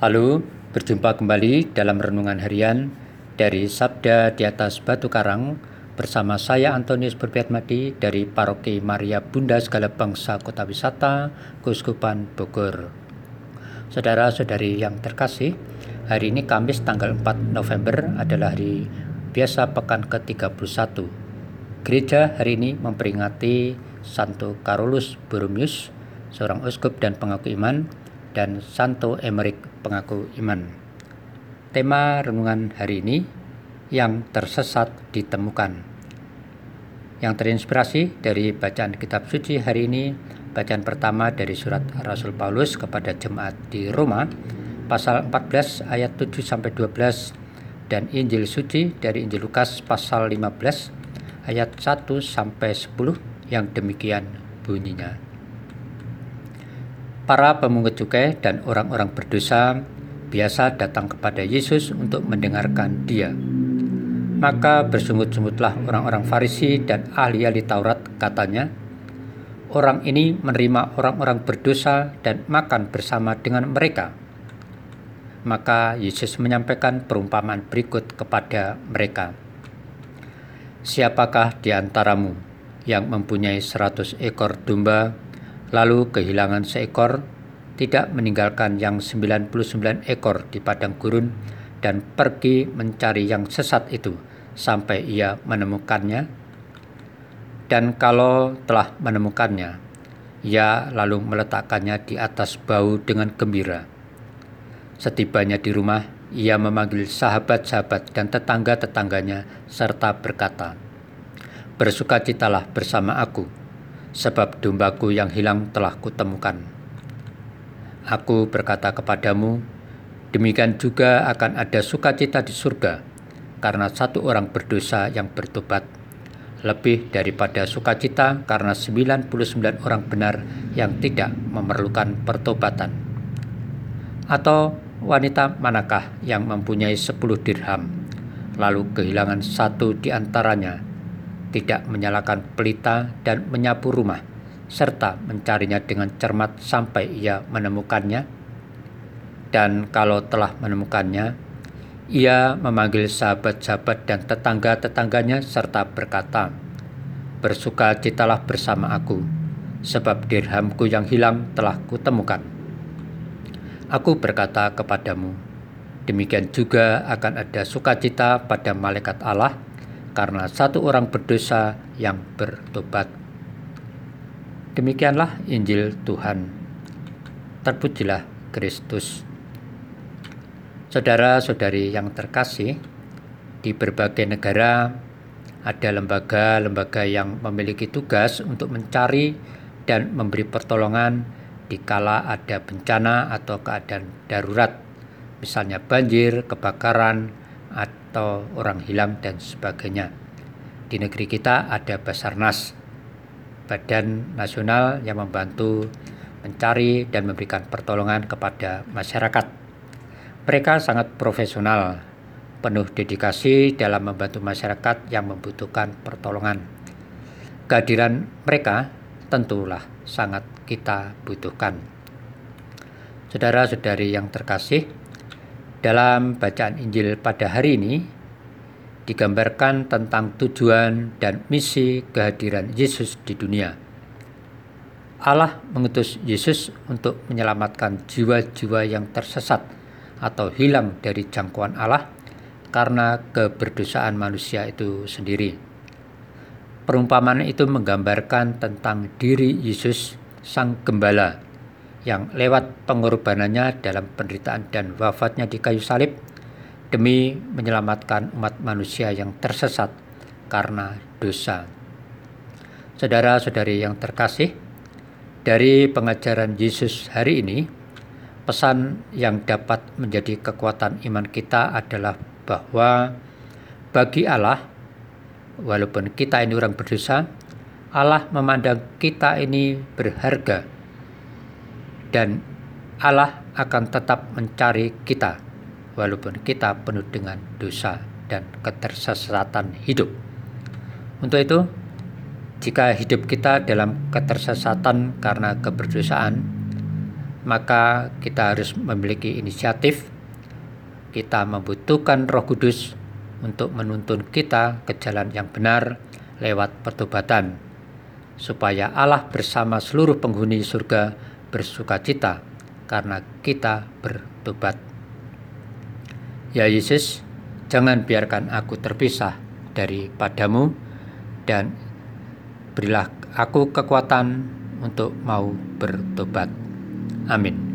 Halo, berjumpa kembali dalam renungan harian dari Sabda di atas Batu Karang bersama saya Antonius Berbiatmadi dari Paroki Maria Bunda Segala Bangsa Kota Wisata, Kuskupan Bogor. Saudara-saudari yang terkasih, hari ini Kamis tanggal 4 November adalah hari biasa pekan ke-31. Gereja hari ini memperingati Santo Carolus Borromeus, seorang uskup dan pengaku iman, dan Santo Emerick pengaku iman. Tema renungan hari ini yang tersesat ditemukan. Yang terinspirasi dari bacaan kitab suci hari ini, bacaan pertama dari surat Rasul Paulus kepada jemaat di Roma pasal 14 ayat 7 sampai 12 dan Injil suci dari Injil Lukas pasal 15 ayat 1 sampai 10 yang demikian bunyinya. Para pemungut cukai dan orang-orang berdosa biasa datang kepada Yesus untuk mendengarkan dia. Maka bersungut-sungutlah orang-orang Farisi dan ahli-ahli Taurat katanya, Orang ini menerima orang-orang berdosa dan makan bersama dengan mereka. Maka Yesus menyampaikan perumpamaan berikut kepada mereka. Siapakah di antaramu yang mempunyai seratus ekor domba lalu kehilangan seekor, tidak meninggalkan yang 99 ekor di padang gurun dan pergi mencari yang sesat itu sampai ia menemukannya. Dan kalau telah menemukannya, ia lalu meletakkannya di atas bau dengan gembira. Setibanya di rumah, ia memanggil sahabat-sahabat dan tetangga-tetangganya serta berkata, Bersukacitalah bersama aku, sebab dombaku yang hilang telah kutemukan. Aku berkata kepadamu, demikian juga akan ada sukacita di surga, karena satu orang berdosa yang bertobat, lebih daripada sukacita karena 99 orang benar yang tidak memerlukan pertobatan. Atau wanita manakah yang mempunyai 10 dirham, lalu kehilangan satu di antaranya, tidak menyalakan pelita dan menyapu rumah, serta mencarinya dengan cermat sampai ia menemukannya. Dan kalau telah menemukannya, ia memanggil sahabat-sahabat dan tetangga-tetangganya serta berkata, Bersuka citalah bersama aku, sebab dirhamku yang hilang telah kutemukan. Aku berkata kepadamu, demikian juga akan ada sukacita pada malaikat Allah karena satu orang berdosa yang bertobat. Demikianlah Injil Tuhan. Terpujilah Kristus. Saudara-saudari yang terkasih, di berbagai negara ada lembaga-lembaga yang memiliki tugas untuk mencari dan memberi pertolongan di kala ada bencana atau keadaan darurat, misalnya banjir, kebakaran, atau orang hilang dan sebagainya. Di negeri kita ada Basarnas, badan nasional yang membantu mencari dan memberikan pertolongan kepada masyarakat. Mereka sangat profesional, penuh dedikasi dalam membantu masyarakat yang membutuhkan pertolongan. Kehadiran mereka tentulah sangat kita butuhkan. Saudara-saudari yang terkasih, dalam bacaan Injil pada hari ini digambarkan tentang tujuan dan misi kehadiran Yesus di dunia. Allah mengutus Yesus untuk menyelamatkan jiwa-jiwa yang tersesat atau hilang dari jangkauan Allah karena keberdosaan manusia itu sendiri. Perumpamaan itu menggambarkan tentang diri Yesus, Sang Gembala, yang lewat pengorbanannya dalam penderitaan dan wafatnya di kayu salib demi menyelamatkan umat manusia yang tersesat karena dosa. Saudara-saudari yang terkasih, dari pengajaran Yesus hari ini, pesan yang dapat menjadi kekuatan iman kita adalah bahwa bagi Allah, walaupun kita ini orang berdosa, Allah memandang kita ini berharga dan Allah akan tetap mencari kita walaupun kita penuh dengan dosa dan ketersesatan hidup. Untuk itu, jika hidup kita dalam ketersesatan karena keberdosaan, maka kita harus memiliki inisiatif. Kita membutuhkan Roh Kudus untuk menuntun kita ke jalan yang benar lewat pertobatan, supaya Allah bersama seluruh penghuni surga bersuka cita karena kita bertobat. Ya Yesus, jangan biarkan aku terpisah daripadamu dan berilah aku kekuatan untuk mau bertobat. Amin.